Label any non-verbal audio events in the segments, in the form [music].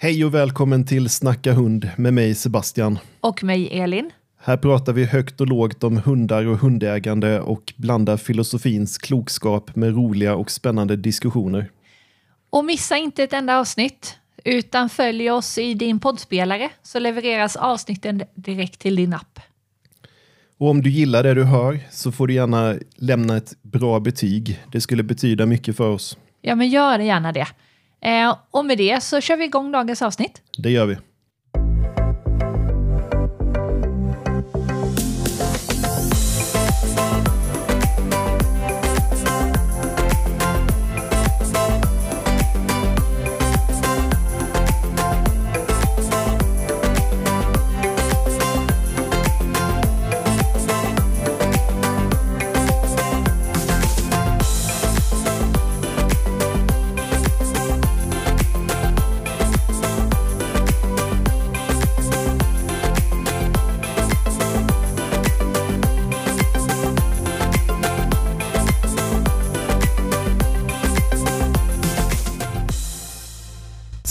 Hej och välkommen till Snacka hund med mig Sebastian. Och mig Elin. Här pratar vi högt och lågt om hundar och hundägande och blandar filosofins klokskap med roliga och spännande diskussioner. Och missa inte ett enda avsnitt, utan följ oss i din poddspelare så levereras avsnitten direkt till din app. Och om du gillar det du hör så får du gärna lämna ett bra betyg. Det skulle betyda mycket för oss. Ja, men gör gärna det. Eh, och med det så kör vi igång dagens avsnitt. Det gör vi.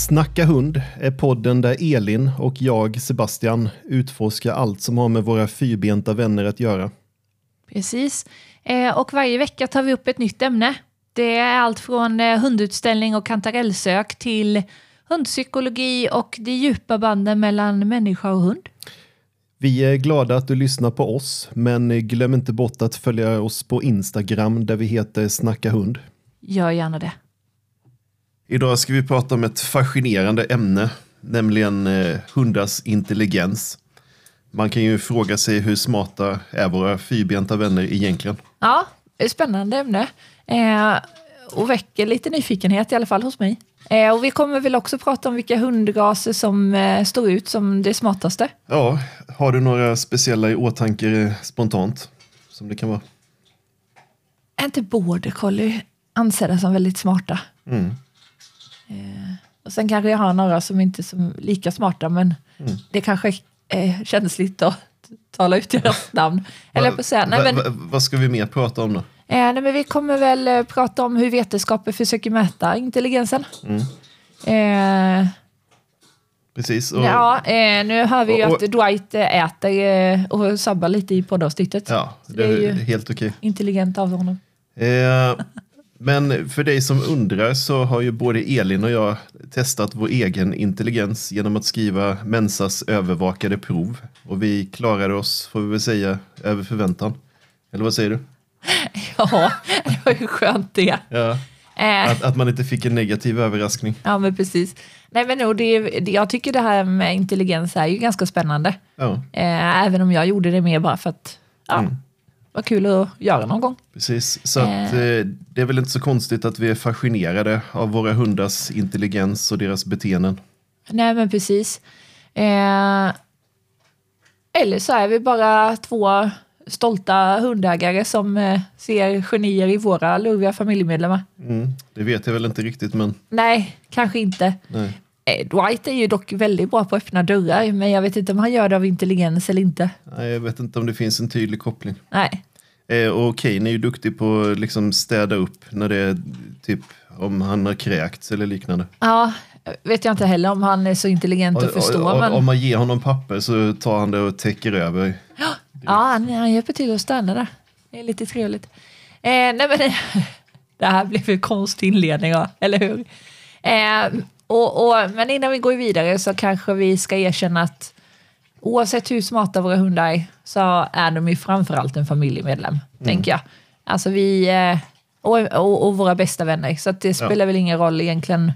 Snacka hund är podden där Elin och jag, Sebastian, utforskar allt som har med våra fyrbenta vänner att göra. Precis. Eh, och varje vecka tar vi upp ett nytt ämne. Det är allt från eh, hundutställning och kantarellsök till hundpsykologi och de djupa banden mellan människa och hund. Vi är glada att du lyssnar på oss, men glöm inte bort att följa oss på Instagram där vi heter Snacka hund. Gör gärna det. Idag ska vi prata om ett fascinerande ämne, nämligen eh, hundars intelligens. Man kan ju fråga sig hur smarta är våra fyrbenta vänner egentligen? Ja, ett spännande ämne. Eh, och väcker lite nyfikenhet i alla fall hos mig. Eh, och vi kommer väl också prata om vilka hundraser som eh, står ut som det smartaste. Ja, har du några speciella i åtanke eh, spontant? Som det kan vara? Är inte border collie ansedda som väldigt smarta? Mm. Eh, och sen kanske jag har några som inte är lika smarta, men Mm. det kanske är känsligt att tala ut deras [laughs] namn. Eller på säga, nej, men, va- vad ska vi mer prata om då? eh, nej, men vi kommer väl eh, prata om hur vetenskapen försöker mäta intelligensen. Mm. Eh, Precis. Och, ja, eh, nu hör vi ju och- att Dwight eh, äter eh, och sabbar lite i poddavsnittet. ja, det det är är helt okej. Intelligent av honom. Eh, men för dig som undrar så har ju både Elin och jag testat vår egen intelligens genom att skriva Mensas övervakade prov. Och vi klarade oss, får vi väl säga, över förväntan. Eller vad säger du? [laughs] Ja, det var ju skönt det. Ja, Eh, att, att man inte fick en negativ överraskning. ja, men precis. Nej, men nog, det, det, jag tycker det här med intelligens är ju ganska spännande. Ja, Eh, även om jag gjorde det mer bara för att ja, Mm. Var kul att göra någon gång. precis. Så att, Eh. eh, det är väl inte så konstigt att vi är fascinerade av våra hundars intelligens och deras beteenden. Nej, men precis. Eh, eller så är vi bara två stolta hundägare som eh, ser genier i våra lurviga familjemedlemmar. Mm, det vet jag väl inte riktigt, men Nej, kanske inte. nej. Dwight är ju dock väldigt bra på att öppna dörrar, men jag vet inte om han gör det av intelligens eller inte. nej. Jag vet inte om det finns en tydlig koppling. Nej, Eh, och Kane är ju duktig på att liksom städa upp när det är typ om han har kräkts eller liknande. ja, vet jag inte heller om han är så intelligent att förstå. och, men... Om man ger honom papper så tar han det och täcker över. Ja, han, han hjälper till att stanna där. Det är lite trevligt. Eh, nej men, [laughs] det här blev en konstig inledning, ja, eller hur? Eh, och, och, men innan vi går vidare så kanske vi ska erkänna att oavsett hur smarta våra hundar är så är de ju framförallt en familjemedlem, tänker jag. Alltså vi, eh, och, och, och våra bästa vänner, så det spelar väl ingen roll egentligen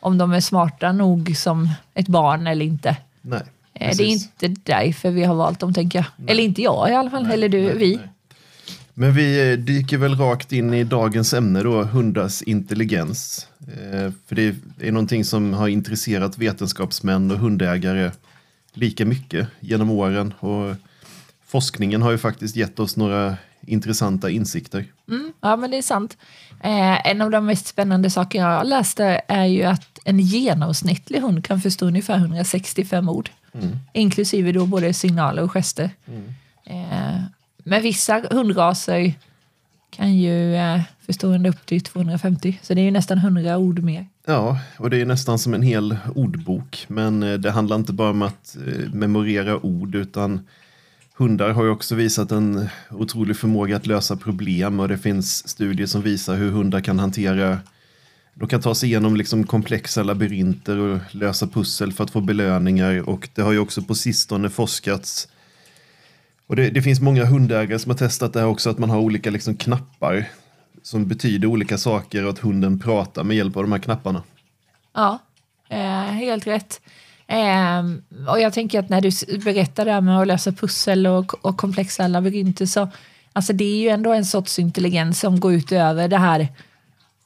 om de är smarta nog som ett barn eller inte. Nej, Eh, Det är precis. inte därför vi har valt dem, tänker jag. Eller inte jag i alla fall, eller du, vi. Men vi eh, dyker väl rakt in i dagens ämne då, hundars intelligens. Eh, för det är någonting som har intresserat vetenskapsmän och hundägare lika mycket genom åren. Och forskningen har ju faktiskt gett oss några intressanta insikter. Mm, ja, men det är sant. Eh, en av de mest spännande saker jag läste är ju att en genomsnittlig hund kan förstå ungefär 165 ord. Inklusive då både signaler och gester. Eh, men vissa hundraser kan ju eh, Förstående upp till 250. Så det är ju nästan 100 ord mer. Ja, och det är nästan som en hel ordbok. Men eh, det handlar inte bara om att eh, memorera ord utan hundar har ju också visat en otrolig förmåga att lösa problem och det finns studier som visar hur hundar kan hantera de kan ta sig igenom liksom komplexa labyrinter och lösa pussel för att få belöningar och det har ju också på sistone forskats och det, det finns många hundägare som har testat det här också att man har olika liksom knappar som betyder olika saker och att hunden pratar med hjälp av de här knapparna. Ja, eh, helt rätt. Eh, och jag tänker att när du berättar det här med att lösa pussel och, och komplexa labyrinter så alltså det är ju ändå en sorts intelligens som går ut över det här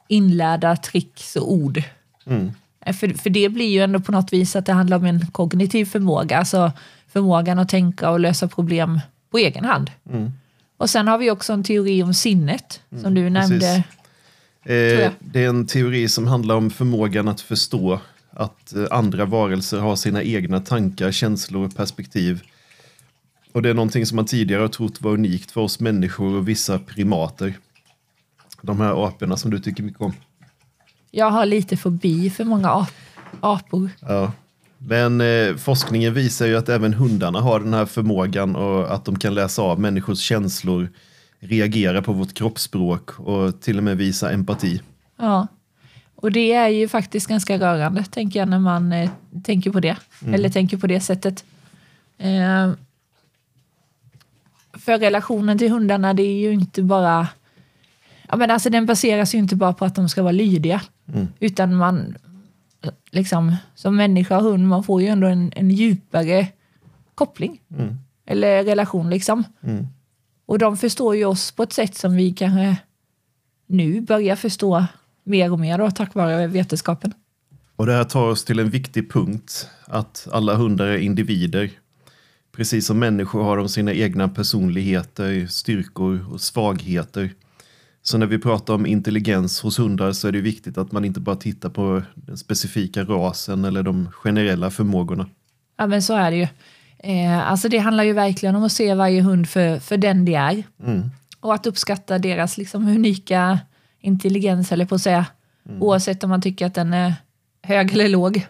inlärda tricks och ord. Mm. Eh, För, för det blir ju ändå på något vis att det handlar om en kognitiv förmåga, alltså förmågan att tänka och lösa problem på egen hand. Mm. Och sen har vi också en teori om sinnet, som du nämnde. Eh, det är en teori som handlar om förmågan att förstå att eh, andra varelser har sina egna tankar, känslor och perspektiv. Och det är någonting som man tidigare har trott var unikt för oss människor och vissa primater. De här aporna som du tycker mycket om. Jag har lite fobi för många ap- apor. Ja. Men eh, forskningen visar ju att även hundarna har den här förmågan och att de kan läsa av människors känslor, reagera på vårt kroppsspråk och till och med visa empati. Ja. Och det är ju faktiskt ganska rörande, tänker jag, när man eh, tänker på det. Eller tänker på det sättet. Eh, för relationen till hundarna, det är ju inte bara... Ja, men alltså, den baseras ju inte bara på att de ska vara lydiga. Utan man, liksom, som människa och hund, man får ju ändå en, en djupare koppling. Eller relation liksom. Mm. Och de förstår ju oss på ett sätt som vi kanske nu börjar förstå mer och mer då, tack vare vetenskapen. Och det här tar oss till en viktig punkt, att alla hundar är individer. Precis som människor har de sina egna personligheter, styrkor och svagheter. Så när vi pratar om intelligens hos hundar så är det viktigt att man inte bara tittar på den specifika rasen eller de generella förmågorna. Ja men så är det ju. Eh, alltså det handlar ju verkligen om att se varje hund för, för den det är. Mm. Och att uppskatta deras liksom, unika intelligens, eller på att säga. Oavsett om man tycker att den är hög eller låg.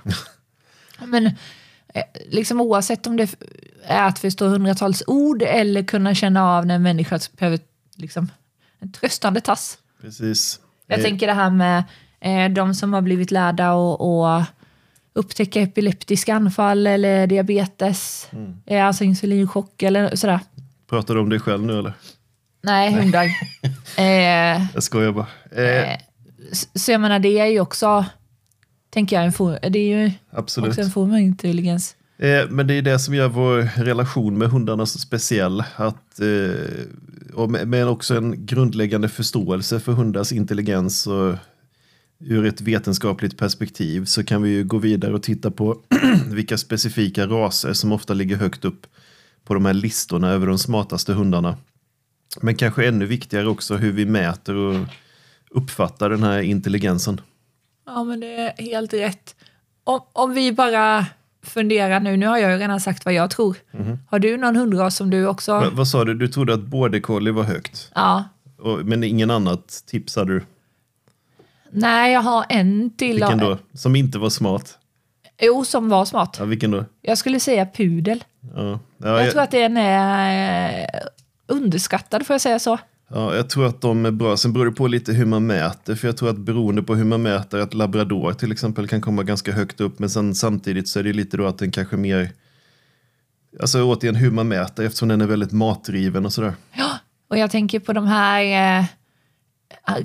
[laughs] men eh, liksom oavsett om det är att förstå hundratals ord eller kunna känna av när en människa behöver liksom, en tröstande tass. Precis. Jag Eh, tänker det här med eh, de som har blivit lärda och, och upptäcka epileptiska anfall eller diabetes, eh, alltså insulinchock eller sådär. Pratar du om dig själv nu eller? Nej, hundar. [laughs] eh, Jag skojar bara. Eh, eh, så jag menar, det är ju också, tänker jag, en form, det är ju absolut. också en form av intelligens. Eh, men det är det som gör vår relation med hundarna så speciell. Att, men och med, med också en grundläggande förståelse för hundars intelligens och ur ett vetenskapligt perspektiv så kan vi ju gå vidare och titta på [clears throat] vilka specifika raser som ofta ligger högt upp på de här listorna över de smartaste hundarna. Men kanske ännu viktigare också hur vi mäter och uppfattar den här intelligensen. Ja, men det är helt rätt. Om, om vi bara funderar nu, nu har jag ju redan sagt vad jag tror. Har du någon hundras som du också... Va, vad sa du? Du trodde att border collie var högt? Ja. Och, men ingen annat tipsade du? Nej, jag har en till. Vilken då? Som inte var smart? Jo, som var smart. Ja, vilken då? Jag skulle säga pudel. Ja, ja, Jag jag, tror att den är eh, underskattad, får jag säga så. Ja, jag tror att de är bra. Sen beror det på lite hur man mäter. För jag tror att beroende på hur man mäter att labrador till exempel kan komma ganska högt upp. Men sen samtidigt så är det lite då att den kanske mer... Alltså återigen hur man mäter eftersom den är väldigt matdriven och sådär. Ja, och jag tänker på de här eh,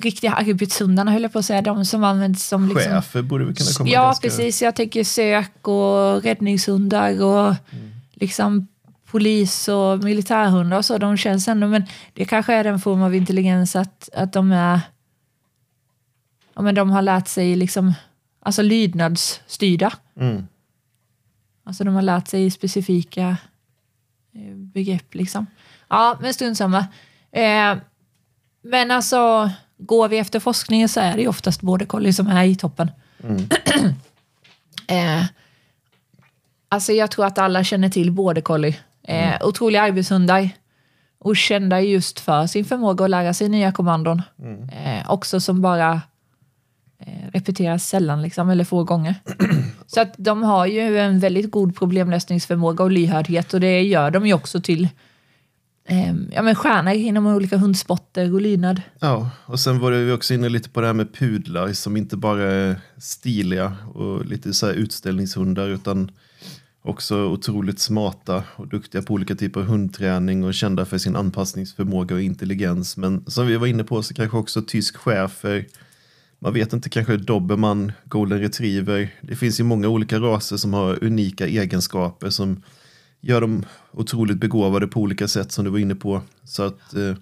riktiga arbetshundarna, höll jag på att säga. De som används som... Liksom, Chefer borde väl kunna komma Ja, ganska... precis. Jag tänker sök och räddningshundar och Mm. liksom polis och militärhundar och så. De känns ändå, men det kanske är en form av intelligens att, att de är... Ja, men de har lärt sig liksom, alltså lydnadsstyrda. Mm. Alltså de har lärt sig specifika eh, begrepp liksom. Ja, men strunt samma. Eh, men alltså, går vi efter forskningen så är det ju oftast border collie som är i toppen. [clears throat] eh, alltså jag tror att alla känner till border collie. Eh, Otroliga arbetshundar. och kända just för sin förmåga att lära sig nya kommandon. Eh, också som bara eh, repeteras sällan liksom, eller få gånger. [clears throat] Så att de har ju en väldigt god problemlösningsförmåga och lyhördhet och det gör de ju också till eh, ja, men stjärnor inom olika hundsporter och lydnad. Ja, och sen var vi också inne lite på det här med pudlar som inte bara är stiliga och lite så här utställningshundar utan också otroligt smarta och duktiga på olika typer av hundträning och kända för sin anpassningsförmåga och intelligens. Men som vi var inne på så kanske också tysk schäfer, man vet inte, kanske dobermann, golden retriever. Det finns ju många olika raser som har unika egenskaper som gör dem otroligt begåvade på olika sätt som du var inne på. Så att eh,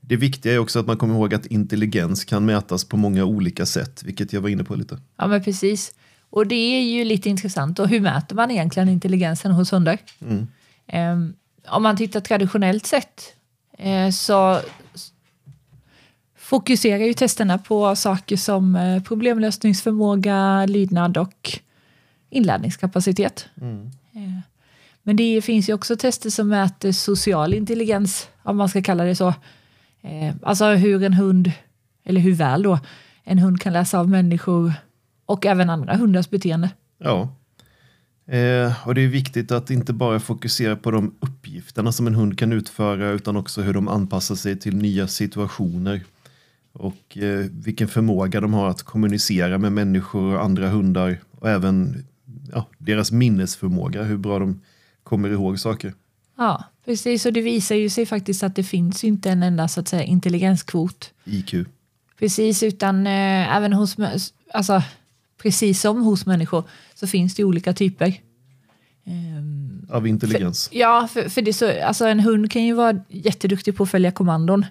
det viktiga är också att man kommer ihåg att intelligens kan mätas på många olika sätt, vilket jag var inne på lite. Ja, men precis. Och det är ju lite intressant. Och hur mäter man egentligen intelligensen hos hundar? Eh, om man tittar traditionellt sett eh, så fokuserar ju testerna på saker som eh, problemlösningsförmåga, lydnad och inlärningskapacitet. Eh, men det finns ju också tester som mäter social intelligens, om man ska kalla det så. Eh, alltså hur en hund, eller hur väl då, en hund kan läsa av människor och även andra hundars beteende. Ja. Eh, och det är viktigt att inte bara fokusera på de uppgifterna som en hund kan utföra utan också hur de anpassar sig till nya situationer. Och eh, vilken förmåga de har att kommunicera med människor och andra hundar och även ja, deras minnesförmåga, hur bra de kommer ihåg saker. Ja, precis. Och det visar ju sig faktiskt att det finns inte en enda så att säga, intelligenskvot. IQ. Precis, utan eh, även hos, alltså, precis som hos människor så finns det olika typer. Ehm, Av intelligens. Ja, för, för det så, alltså en hund kan ju vara jätteduktig på att följa kommandon.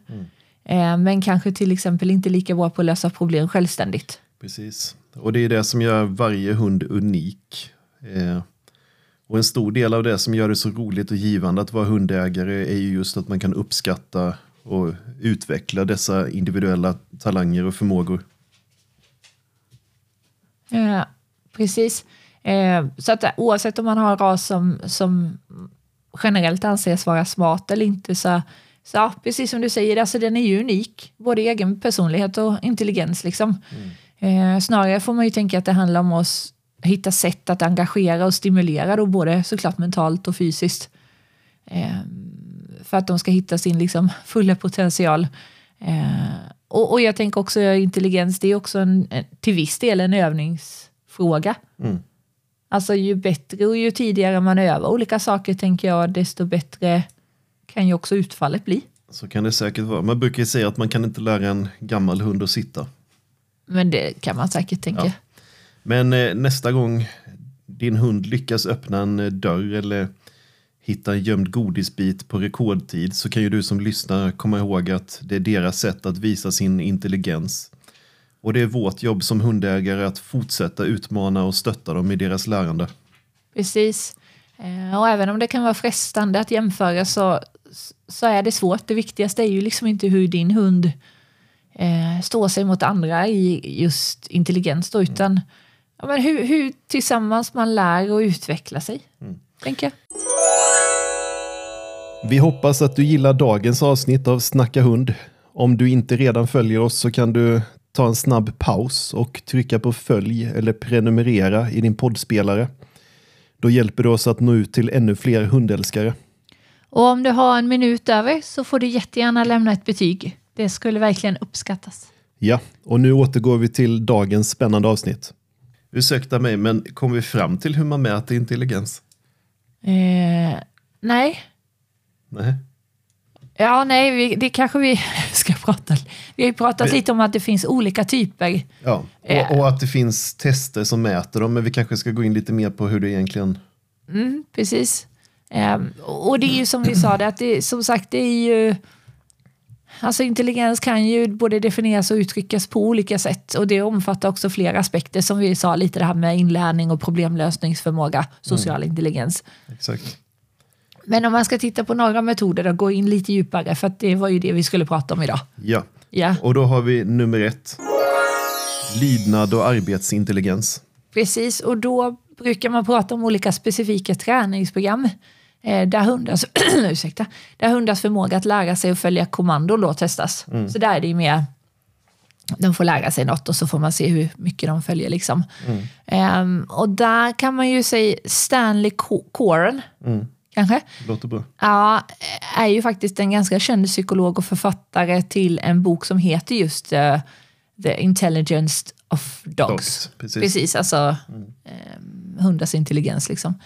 Eh, men kanske till exempel inte lika bra på att lösa problem självständigt. Precis. Och det är det som gör varje hund unik. Eh, och en stor del av det som gör det så roligt och givande att vara hundägare är ju just att man kan uppskatta och utveckla dessa individuella talanger och förmågor. Eh, precis. Eh, så att oavsett om man har en ras som, som generellt anses vara smart eller inte så, så ja, precis som du säger, alltså den är ju unik. Både egen personlighet och intelligens. Liksom. Eh, snarare får man ju tänka att det handlar om att hitta sätt att engagera och stimulera då, både såklart mentalt och fysiskt. Eh, för att de ska hitta sin liksom, fulla potential. Eh, och, och jag tänker också intelligens, det är också en, till viss del en övningsfråga. Mm. Alltså ju bättre och ju tidigare man övar olika saker tänker jag, desto bättre kan ju också utfallet bli. Så kan det säkert vara. Man brukar ju säga att man kan inte lära en gammal hund att sitta. Men det kan man säkert tänka. Ja. Men eh, nästa gång din hund lyckas öppna en eh, dörr eller hitta en gömd godisbit på rekordtid så kan ju du som lyssnar komma ihåg att det är deras sätt att visa sin intelligens. Och det är vårt jobb som hundägare att fortsätta utmana och stötta dem i deras lärande. Precis. Eh, och även om det kan vara frestande att jämföra så, så är det svårt. Det viktigaste är ju liksom inte hur din hund eh, står sig mot andra i just intelligens då, utan ja, men hur, hur tillsammans man lär och utvecklar sig. Tänker jag. Vi hoppas att du gillar dagens avsnitt av Snacka hund. Om du inte redan följer oss så kan du ta en snabb paus och trycka på följ eller prenumerera i din poddspelare. Då hjälper du oss att nå ut till ännu fler hundälskare. Och om du har en minut över så får du jättegärna lämna ett betyg. Det skulle verkligen uppskattas. Ja, och nu återgår vi till dagens spännande avsnitt. Ursäkta mig, men kom vi fram till hur man mäter intelligens? Eh, nej, Nej. ja nej, vi, det kanske vi [laughs] ska prata. Vi har ju pratat lite om att det finns olika typer. Ja, Eh. och, och att det finns tester som mäter dem, men vi kanske ska gå in lite mer på hur det egentligen... Mm, precis. Ehm, och det är ju som vi sa, det, att det, som sagt det är ju... Alltså intelligens kan ju både definieras och uttryckas på olika sätt och det omfattar också flera aspekter som vi sa lite det här med inlärning och problemlösningsförmåga, social intelligens. Exakt. Men om man ska titta på några metoder och gå in lite djupare för att det var ju det vi skulle prata om idag. Ja, Ja, och då har vi nummer ett. Lydnad och arbetsintelligens. precis och då brukar man prata om olika specifika träningsprogram Eh, där, hundars, [clears throat] ursäkta, där hundars förmåga att lära sig att följa kommandon då testas. Så där är det ju mer, de får lära sig något och så får man se hur mycket de följer. Liksom. Ehm, och där kan man ju säga Stanley Co- Coren, kanske. Låter bra. Ja, är ju faktiskt en ganska känd psykolog och författare till en bok som heter just eh, The Intelligence of Dogs. Dogs, precis. precis alltså eh, hundars intelligens liksom.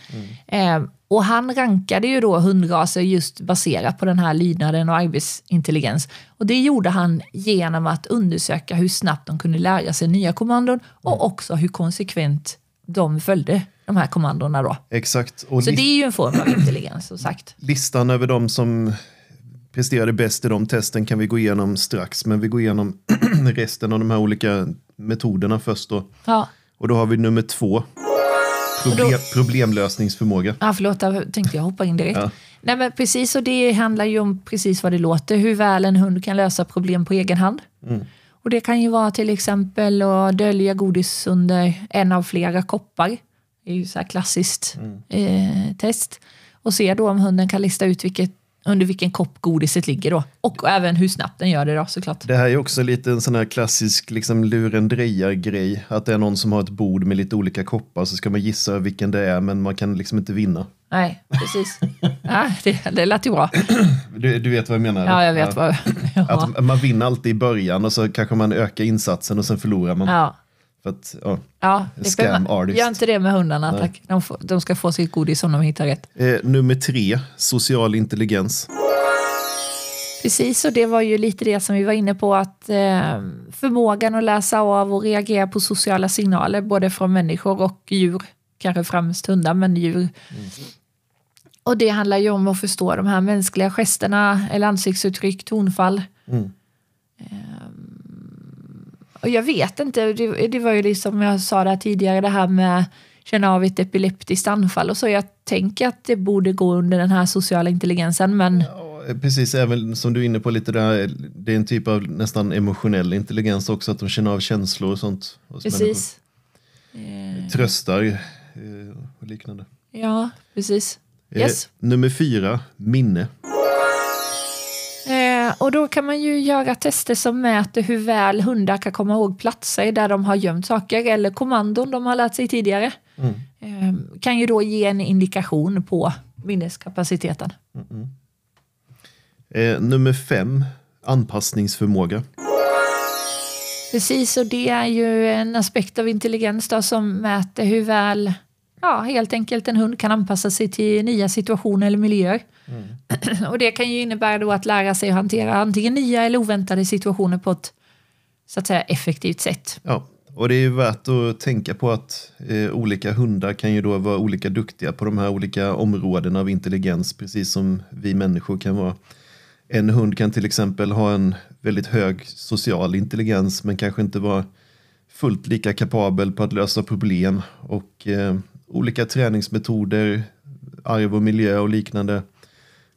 Eh, och han rankade ju då hundraser just baserat på den här lydnaden och arbetsintelligens. Och det gjorde han genom att undersöka hur snabbt de kunde lära sig nya kommandon och också hur konsekvent de följde de här kommandona då. Exakt. Och Så det är ju en form av intelligens som sagt. listan över de som presterade bäst i de testen kan vi gå igenom strax. Men vi går igenom [clears throat] resten av de här olika metoderna först. Då. Ja. Och då har vi nummer två. Problem, problemlösningsförmåga. Ja, förlåt, där tänkte jag hoppa in direkt. Ja. Nej, men precis, och det handlar ju om precis vad det låter, hur väl en hund kan lösa problem på egen hand. Och det kan ju vara till exempel att dölja godis under en av flera koppar. Det är ju så här klassiskt eh, test. Och se då om hunden kan lista ut vilket, under vilken kopp godiset ligger då. Och även hur snabbt den gör det då såklart. Det här är också lite en sån här klassisk liksom, lurendrejar-grej. Att det är någon som har ett bord med lite olika koppar så ska man gissa vilken det är men man kan liksom inte vinna. Nej, precis. ja, det, det lät ju bra. Du, du vet vad jag menar? Ja, jag vet vad... [laughs] Ja. Att man vinner alltid i början och så kanske man ökar insatsen och sen förlorar man. Ja. För att, ja. Ja, Scam artist. gör inte det med hundarna tack. De, får, de ska få sitt godis om de hittar rätt. eh, nummer tre, social intelligens. Precis, och det var ju lite det som vi var inne på att eh, förmågan att läsa av och reagera på sociala signaler både från människor och djur, kanske främst hundar men djur. Och det handlar ju om att förstå de här mänskliga gesterna eller ansiktsuttryck, tonfall. Ehm, och jag vet inte, det, det var ju det som jag sa där tidigare, det här med känna av ett epileptiskt anfall och så. Jag tänker att det borde gå under den här sociala intelligensen, men Ja, eh, Precis, även som du är inne på lite där, det är en typ av nästan emotionell intelligens också, att de känner av känslor och sånt. precis. människor. Tröstar eh, och liknande. Ja, precis. Eh, Yes. nummer fyra, minne. Och då kan man ju göra tester som mäter hur väl hundar kan komma ihåg platser där de har gömt saker eller kommandon de har lärt sig tidigare. Eh, kan ju då ge en indikation på minneskapaciteten. Eh, nummer fem, anpassningsförmåga. Precis, och det är ju en aspekt av intelligens då, som mäter hur väl ja, helt enkelt en hund kan anpassa sig till nya situationer eller miljöer. [clears throat] och det kan ju innebära då att lära sig att hantera antingen nya eller oväntade situationer på ett så att säga effektivt sätt. Ja, och det är ju värt att tänka på att eh, olika hundar kan ju då vara olika duktiga på de här olika områdena av intelligens, precis som vi människor kan vara. En hund kan till exempel ha en väldigt hög social intelligens men kanske inte vara fullt lika kapabel på att lösa problem och eh, olika träningsmetoder, arv och miljö och liknande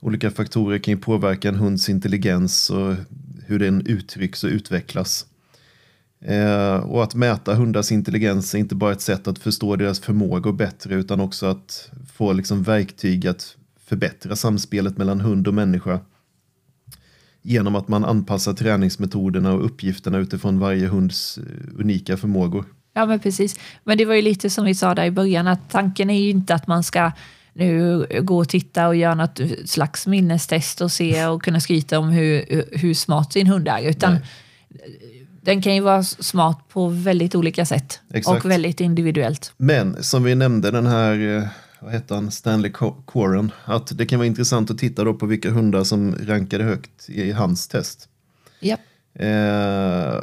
olika faktorer kan ju påverka en hunds intelligens och hur den uttrycks och utvecklas. Eh, och att mäta hundars intelligens är inte bara ett sätt att förstå deras förmågor bättre utan också att få liksom verktyg att förbättra samspelet mellan hund och människa genom att man anpassar träningsmetoderna och uppgifterna utifrån varje hunds eh, unika förmågor. Ja, men precis. Men det var ju lite som vi sa där i början, att tanken är ju inte att man ska nu gå och titta och göra något slags minnestest och se och kunna skryta om hur, hur smart sin hund är, utan den kan ju vara smart på väldigt olika sätt Exakt. och väldigt individuellt. Men som vi nämnde den här, eh, vad hette han, Stanley Co- Coren, att det kan vara intressant att titta då på vilka hundar som rankade högt i hans test. Japp. Eh,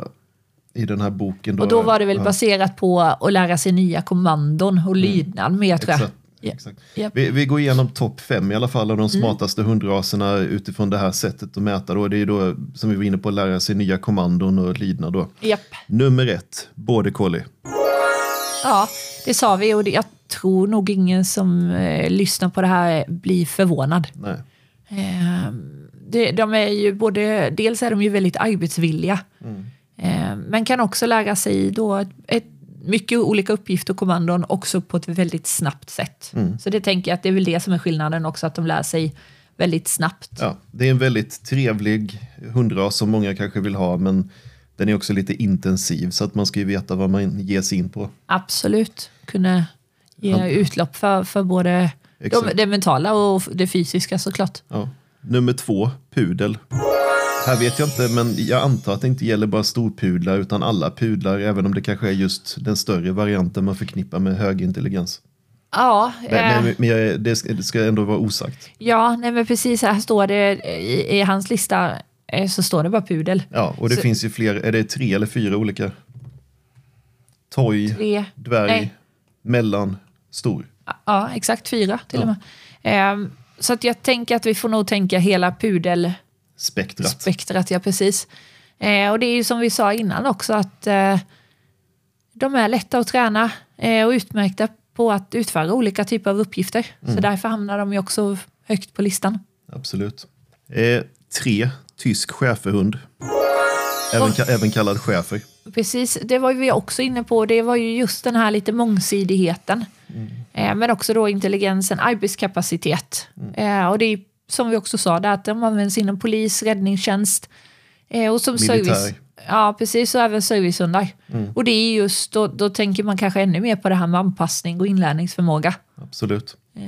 I den här boken. Då, Och då var det väl ja, baserat på att lära sig nya kommandon och lydnad mer tror jag. Exakt. Ja. exakt. Japp. Vi, vi går igenom topp fem i alla fall av Mm. de smartaste hundraserna utifrån det här sättet att mäta. Då. Det är då, som vi var inne på, att lära sig nya kommandon och lydnad. Då. Japp. Nummer ett, border collie. Ja, det sa vi och det, jag tror nog ingen som eh, lyssnar på det här blir förvånad. Nej. Eh, det, de är ju både, dels är de ju väldigt arbetsvilliga, eh, men kan också lära sig då ett, ett mycket olika uppgifter och kommandon också på ett väldigt snabbt sätt. Mm. Så det tänker jag att det är väl det som är skillnaden också, att de lär sig väldigt snabbt. Ja, det är en väldigt trevlig hundras som många kanske vill ha, men den är också lite intensiv så att man ska ju veta vad man ger sig in på. Absolut. Kunna ge Ja. utlopp för, för både de, det mentala och det fysiska såklart. Ja. Nummer två, pudel. Här vet jag inte, men jag antar att det inte gäller bara storpudlar utan alla pudlar, även om det kanske är just den större varianten man förknippar med hög intelligens. Ja, eh, Men, men, men jag, det, ska, det ska ändå vara osagt. ja nej, men precis här står det i, i hans lista eh, så står det bara pudel. Ja, och det Så- finns ju fler, är det tre eller fyra olika? Toy, Tre, dvärg, nej. mellan, stor. ja exakt fyra till Ja. och med. Eh, så att jag tänker att vi får nog tänka hela pudel Spektrat. spektrat, ja precis. Eh, och det är ju som vi sa innan också att eh, de är lätta att träna eh, och utmärkta på att utföra olika typer av uppgifter. Så därför hamnar de ju också högt på listan. Absolut. Eh, tre, tysk schäferhund. Även, ka- även kallad schäfer. Precis, det var vi också inne på. Det var ju just den här lite mångsidigheten. Eh, men också då intelligensen, arbetskapacitet. Eh, och det är som vi också sa, där att de används inom polis, räddningstjänst eh, och som Militär. service. Ja, precis. Och även servicehundar. Och det är just, då, då tänker man kanske ännu mer på det här med anpassning och inlärningsförmåga. Absolut. Eh,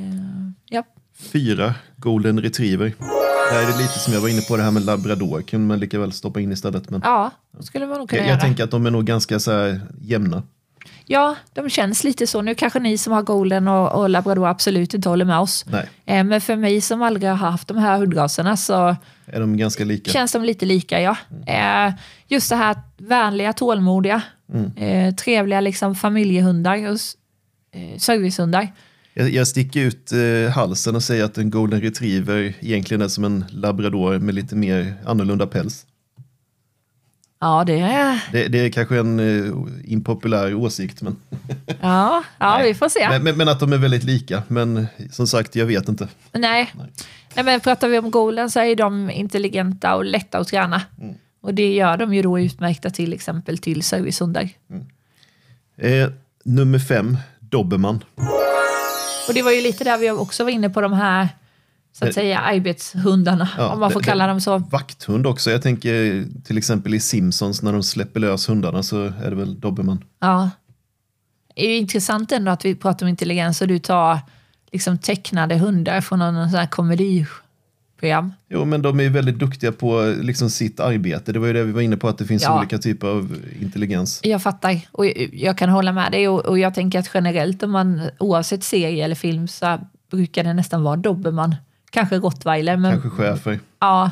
ja, Fyra, golden retriever. Där är det lite som jag var inne på, det här med labrador kan man lika väl stoppa in istället. Men ja det skulle man nog kunna jag, göra. jag tänker att de är nog ganska så jämna. Ja, de känns lite så. Nu kanske ni som har golden och, och labrador absolut inte håller med oss. Nej, Eh, Men för mig som aldrig har haft de här hundraserna så är de ganska lika? känns de lite lika, ja. Eh, Just det här vänliga, tålmodiga, eh, trevliga liksom familjehundar och eh, servicehundar. Jag, jag sticker ut halsen och säger att en golden retriever egentligen är som en labrador med lite mer annorlunda päls. Ja, det är... Det, det är kanske en eh, impopulär åsikt, men, Ja, ja [laughs] Nej. vi får se. men, men, men att de är väldigt lika. Men som sagt, jag vet inte. Nej. Nej, men pratar vi om golden så är de intelligenta och lätta att träna. Och det gör de ju då utmärkta till exempel till servicehundar. Eh, nummer fem, dobermann. Och det var ju lite där vi också var inne på de här så att säga arbetshundarna, Ja, om man får det- kalla dem så. Vakthund också. Jag tänker till exempel i Simpsons när de släpper lös hundarna så är det väl dobermann. Ja. Det är ju intressant ändå att vi pratar om intelligens och du tar liksom tecknade hundar från någon sån här komediprogram. Jo, men de är ju väldigt duktiga på liksom sitt arbete. Det var ju det vi var inne på, att det finns Ja. olika typer av intelligens. Jag fattar och jag- jag kan hålla med dig och, och jag tänker att generellt om man oavsett serie eller film så brukar det nästan vara dobermann. Kanske rottweiler men Kanske chefer. ja,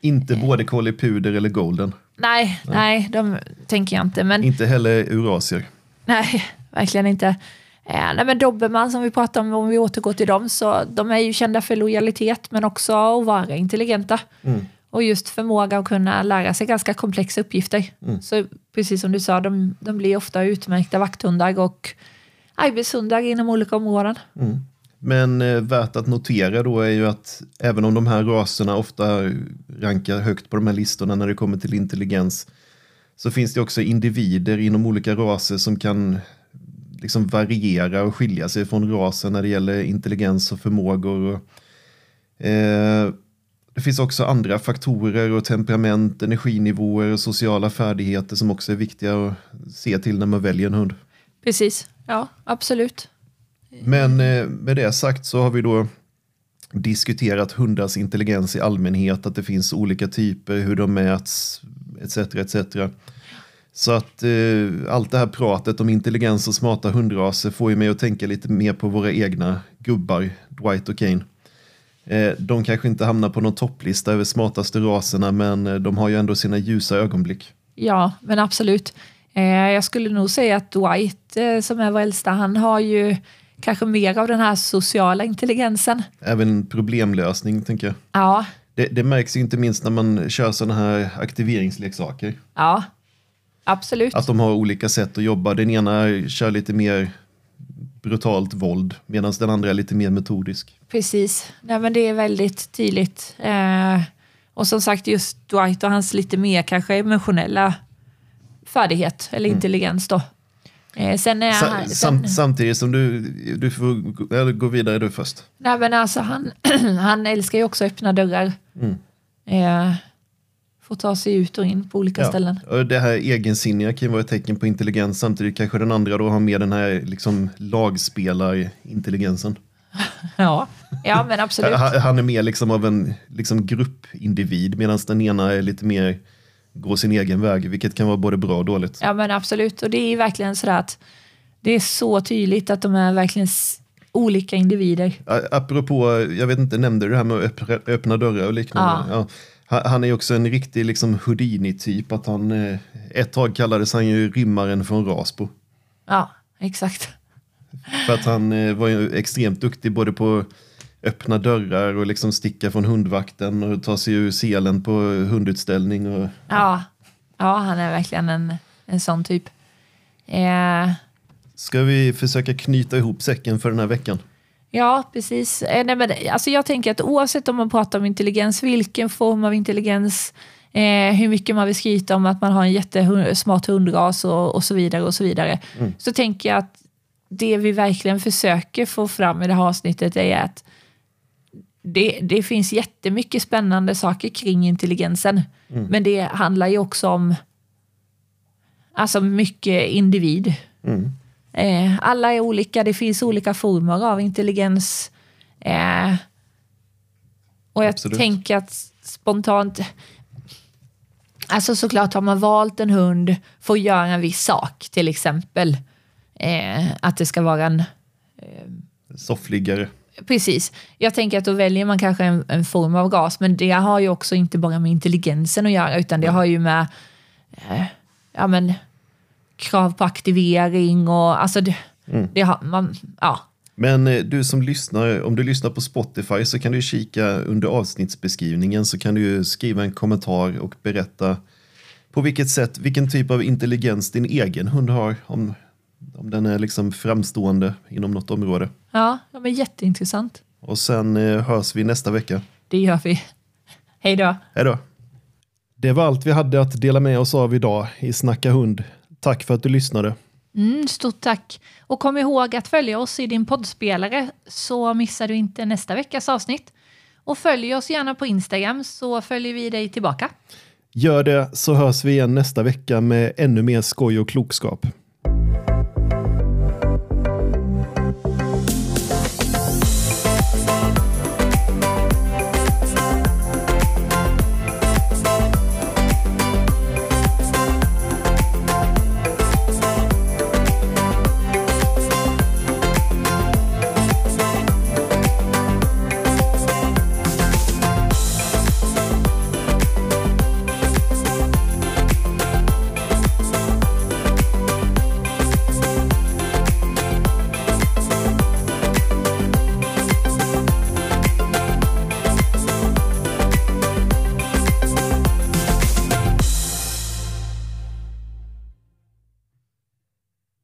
Inte både collie puder eller golden. nej, nej, de tänker jag inte. Men Inte heller eurasier. Nej, verkligen inte. Eh, nej, men Dobermann som vi pratade om, om vi återgår till dem, så de är ju kända för lojalitet men också att vara intelligenta. Och just förmåga att kunna lära sig ganska komplexa uppgifter. Så precis som du sa, de, de blir ofta utmärkta vakthundar och arbetshundar inom olika områden. Men eh, värt att notera då är ju att även om de här raserna ofta rankar högt på de här listorna när det kommer till intelligens så finns det också individer inom olika raser som kan liksom variera och skilja sig från rasen när det gäller intelligens och förmågor. Och, eh, det finns också andra faktorer och temperament, energinivåer och sociala färdigheter som också är viktiga att se till när man väljer en hund. Precis, ja absolut. Men eh, med det sagt så har vi då diskuterat hundars intelligens i allmänhet, att det finns olika typer, hur de mäts, etc. etc. Så att eh, allt det här pratet om intelligens och smarta hundraser får ju mig att tänka lite mer på våra egna gubbar, Dwight och Kane. Eh, de kanske inte hamnar på någon topplista över smartaste raserna, men eh, de har ju ändå sina ljusa ögonblick. Ja, men absolut. Eh, jag skulle nog säga att Dwight, eh, som är vår äldsta, han har ju kanske mer av den här sociala intelligensen. Även problemlösning, tänker jag. Ja, Det, det märks inte minst när man kör sådana här aktiveringsleksaker. ja, absolut. Att de har olika sätt att jobba. Den ena kör lite mer brutalt våld medan den andra är lite mer metodisk. Precis. Nej, men det är väldigt tydligt. Eh, och som sagt, just Dwight och hans lite mer kanske emotionella färdighet eller intelligens då. Eh, sen är han... Sen, samtidigt som du, du får gå- eller gå vidare du först. nej, men alltså, han, [clears throat] han älskar ju också öppna dörrar. Mm. Eh, får ta sig ut och in på olika ställen. Och det här egensinniga kan ju vara ett tecken på intelligens. Samtidigt kanske den andra då har med den här liksom, lagspelarintelligensen. [laughs] Ja, ja men absolut. Han, [laughs] han är mer liksom av en liksom, gruppindivid medan den ena är lite mer går sin egen väg, vilket kan vara både bra och dåligt. Ja men absolut. Och det är verkligen sådär att det är så tydligt att de är verkligen olika individer. Apropå, jag vet inte, nämnde du det här med att öppna, dörrar och liknande? Ja. Han- Han är också en riktig liksom Houdini-typ. Att han, eh, ett tag kallades han ju rymmaren från Rasbo. Ja, exakt. För att han eh, var ju extremt duktig både på öppna dörrar och liksom sticka från hundvakten och ta sig ur selen på hundutställning. Och, Ja, ja han är verkligen en, en sån typ. Eh, Ska vi försöka knyta ihop säcken för den här veckan? ja, precis. Eh, nej, men, alltså jag tänker att oavsett om man pratar om intelligens, vilken form av intelligens, eh, hur mycket man vill skryta om att man har en jättesmart hundras och, och så vidare och så vidare, så tänker jag att det vi verkligen försöker få fram i det här avsnittet är att det, det finns jättemycket spännande saker kring intelligensen. Men det handlar ju också om alltså mycket individ. Mm. Eh, alla är olika, det finns olika former av intelligens. Eh, och jag Absolut. tänker att spontant... Alltså såklart har man valt en hund för att göra en viss sak, till exempel eh, att det ska vara en Soffliggare. Precis. Jag tänker att då väljer man kanske en, en form av gas, men det har ju också inte bara med intelligensen att göra, utan det har ju med eh, ja, men, krav på aktivering och alltså det, det har man, ja. Men eh, du som lyssnar, om du lyssnar på Spotify så kan du kika under avsnittsbeskrivningen så kan du skriva en kommentar och berätta på vilket sätt, vilken typ av intelligens din egen hund har. Om, om den är liksom framstående inom något område. Ja, ja men jätteintressant. Och sen eh, hörs vi nästa vecka. Det gör vi. [laughs] Hej då. Hej då! Det var allt vi hade att dela med oss av idag i Snacka hund. Tack för att du lyssnade. Mm, stort tack. Och kom ihåg att följa oss i din poddspelare så missar du inte nästa veckas avsnitt. Och följ oss gärna på Instagram så följer vi dig tillbaka. Gör det så hörs vi igen nästa vecka med ännu mer skoj och klokskap.